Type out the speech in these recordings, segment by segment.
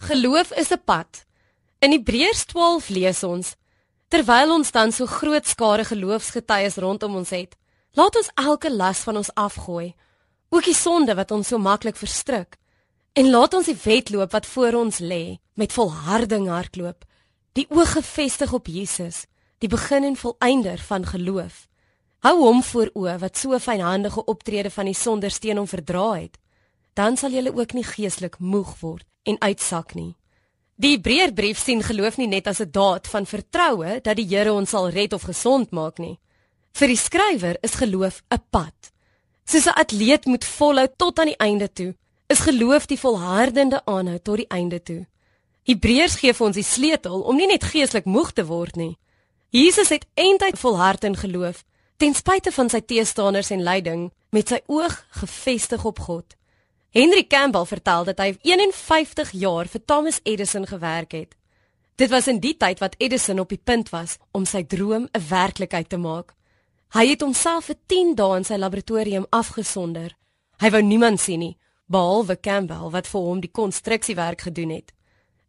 Geloof is 'n pad. In Hebreërs 12 lees ons: Terwyl ons dan so groot skare geloofsgetuies rondom ons het, laat ons elke las van ons afgooi, ook die sonde wat ons so maklik verstrik, en laat ons die wedloop wat voor ons lê met volharding hardloop, die oë gefestig op Jesus, die begin en volëinder van geloof. Hou hom voor oë wat so fynhandige optrede van die sondersteen hom verdra het, dan sal jy ook nie geestelik moeg word en uitsak nie. Die Hebreërbrief sien geloof nie net as 'n daad van vertroue dat die Here ons sal red of gesond maak nie. Vir die skrywer is geloof 'n pad. Soos 'n atleet moet volhou tot aan die einde toe, is geloof die volhardende aanhou tot die einde toe. Hebreërs gee vir ons die sleutel om nie net geestelik moeg te word nie. Jesus het eintlik volhard in geloof ten spyte van sy teestanders en lyding met sy oog gefestig op God. Henry Campbell vertel dat hy 51 jaar vir Thomas Edison gewerk het. Dit was in die tyd wat Edison op die punt was om sy droom 'n werklikheid te maak. Hy het homself vir 10 dae in sy laboratorium afgesonder. Hy wou niemand sien nie, behalwe Campbell wat vir hom die konstruksiewerk gedoen het.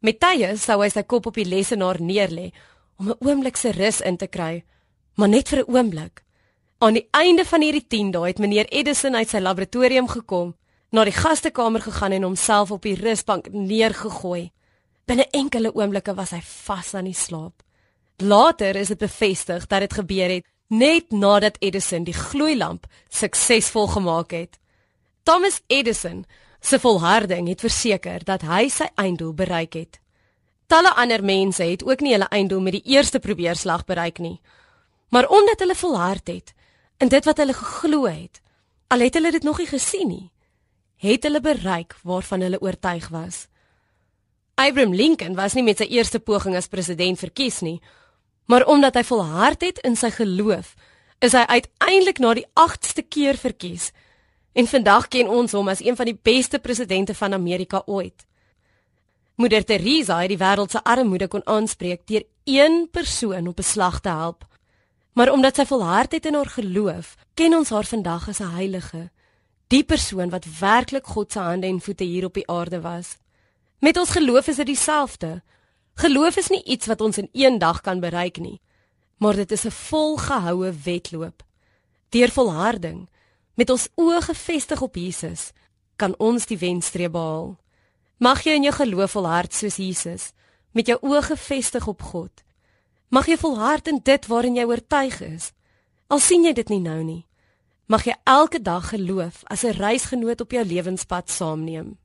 Met tye sou hy sy kop op die lesenaar neerlê om 'n oomblik se rus in te kry, maar net vir 'n oomblik. Aan die einde van hierdie 10 dae het meneer Edison uit sy laboratorium gekom na die gastekamer gegaan en homself op die rusbank neergegooi. Binne enkele oomblikke was hy vas aan die slaap. Later is dit bevestig dat dit gebeur het net nadat Edison die gloeilamp suksesvol gemaak het. Thomas Edison se volharding het verseker dat hy sy einddoel bereik het. Talle ander mense het ook nie hulle einddoel met die eerste probeerslag bereik nie. Maar omdat hulle volhard het in dit wat hulle geglo het, al het hulle dit nog nie gesien nie, het hulle bereik waarvan hulle oortuig was. Abraham Lincoln was nie met sy eerste poging as president verkies nie, maar omdat hy volhard het in sy geloof, is hy uiteindelik na die 8ste keer verkies. En vandag ken ons hom as een van die beste presidente van Amerika ooit. Moeder Teresa het die wêreld se armoede kon aanspreek deur een persoon op beslag te help. Maar omdat sy volhard het in haar geloof, ken ons haar vandag as 'n heilige die persoon wat werklik God se hande en voete hier op die aarde was. Met ons geloof is dit dieselfde. Geloof is nie iets wat ons in een dag kan bereik nie, maar dit is 'n volgehoue wedloop. Deur volharding, met ons oë gefestig op Jesus, kan ons die wenstreep behaal. Mag jy in jou geloof volhard soos Jesus, met jou oë gefestig op God. Mag jy volhard in dit waarin jy oortuig is, al sien jy dit nie nou nie mag jy elke dag geloof as 'n reisgenoot op jou lewenspad saamneem.